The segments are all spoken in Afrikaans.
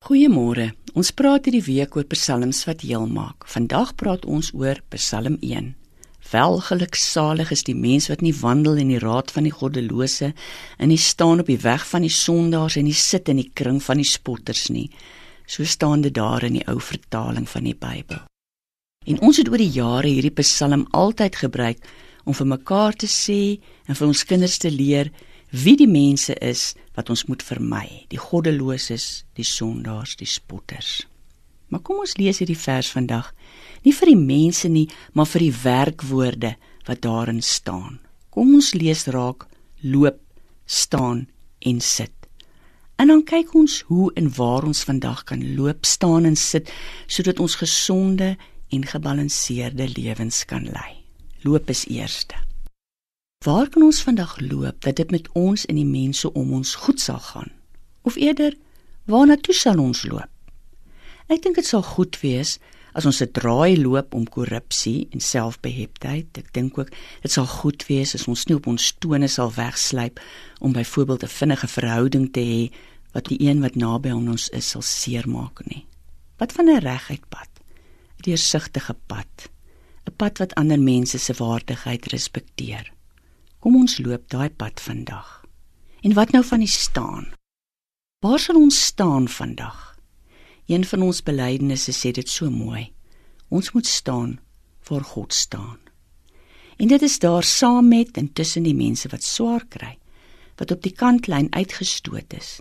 Goeiemôre. Ons praat hierdie week oor psalms wat heel maak. Vandag praat ons oor Psalm 1. Welgeluksalig is die mens wat nie wandel in die raad van die goddelose en nie staan op die weg van die sondaars en nie sit in die kring van die spotters nie. So staan dit daar in die ou vertaling van die Bybel. En ons het oor die jare hierdie Psalm altyd gebruik om vir mekaar te sê en vir ons kinders te leer wie die mense is wat ons moet vermy, die goddeloses, die sondaars, die spotters. Maar kom ons lees hierdie vers vandag, nie vir die mense nie, maar vir die werkwoorde wat daarin staan. Kom ons lees raak loop, staan en sit. En dan kyk ons hoe en waar ons vandag kan loop, staan en sit sodat ons gesonde en gebalanseerde lewens kan lei. Loop is eerste. Waar kan ons vandag loop dat dit met ons en die mense om ons goed sal gaan? Of eerder, waarna toe sal ons loop? Ek dink dit sal goed wees as ons 'n draai loop om korrupsie en selfbeheptheid. Ek dink ook dit sal goed wees as ons nie op ons tone sal wegslyp om byvoorbeeld 'n vinnige verhouding te hê wat die een wat naby aan ons is sal seermaak nie. Wat van 'n reguit pad? 'n Deursigtige pad. 'n Pad wat ander mense se waardigheid respekteer. Kom ons loop daai pad vandag. En wat nou van die staan? Waar sal ons staan vandag? Een van ons belydenisse sê dit so mooi. Ons moet staan voor God staan. En dit is daar saam met en tussen die mense wat swaar kry, wat op die kantlyn uitgestoot is.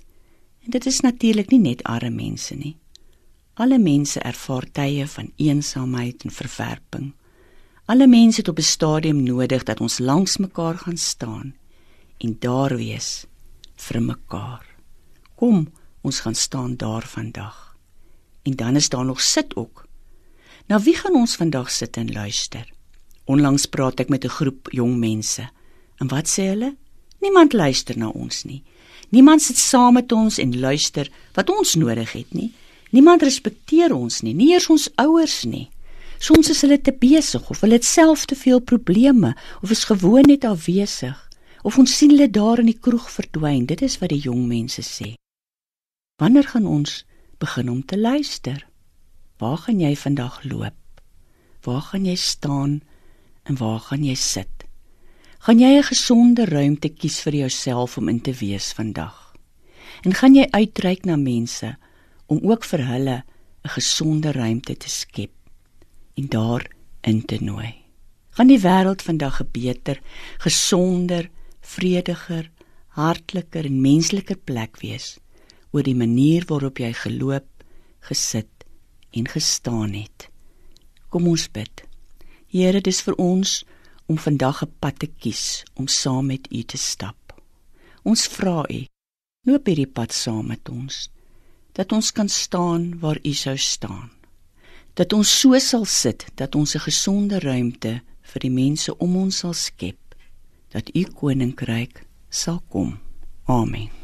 En dit is natuurlik nie net arme mense nie. Alle mense ervaar tye van eensaamheid en verwerping. Alle mense het op 'n stadium nodig dat ons langs mekaar gaan staan en daar wees vir mekaar. Kom, ons gaan staan daar vandag. En dan is daar nog sit ook. Nou wie gaan ons vandag sit en luister? Onlangs praat ek met 'n groep jong mense. En wat sê hulle? Niemand luister na ons nie. Niemand sit saam met ons en luister wat ons nodig het nie. Niemand respekteer ons nie, nie eers ons ouers nie. Soms is hulle te besig of hulle het self te veel probleme of is gewoon net afwesig of ons sien hulle daar in die kroeg verdwyn. Dit is wat die jong mense sê. Wanneer gaan ons begin om te luister? Waar gaan jy vandag loop? Waar gaan jy staan en waar gaan jy sit? Gaan jy 'n gesonde ruimte kies vir jouself om in te wees vandag? En gaan jy uitreik na mense om ook vir hulle 'n gesonde ruimte te skep? En daar in te nooi. Gaan die wêreld vandag 'n beter, gesonder, vrediger, hartliker en mensliker plek wees oor die manier waarop jy geloop, gesit en gestaan het. Kom ons bid. Here, dis vir ons om vandag 'n pad te kies om saam met U te stap. Ons vra U, loop hierdie pad saam met ons dat ons kan staan waar U sou staan dat ons so sal sit dat ons 'n gesonde ruimte vir die mense om ons sal skep dat u koninkryk sal kom. Amen.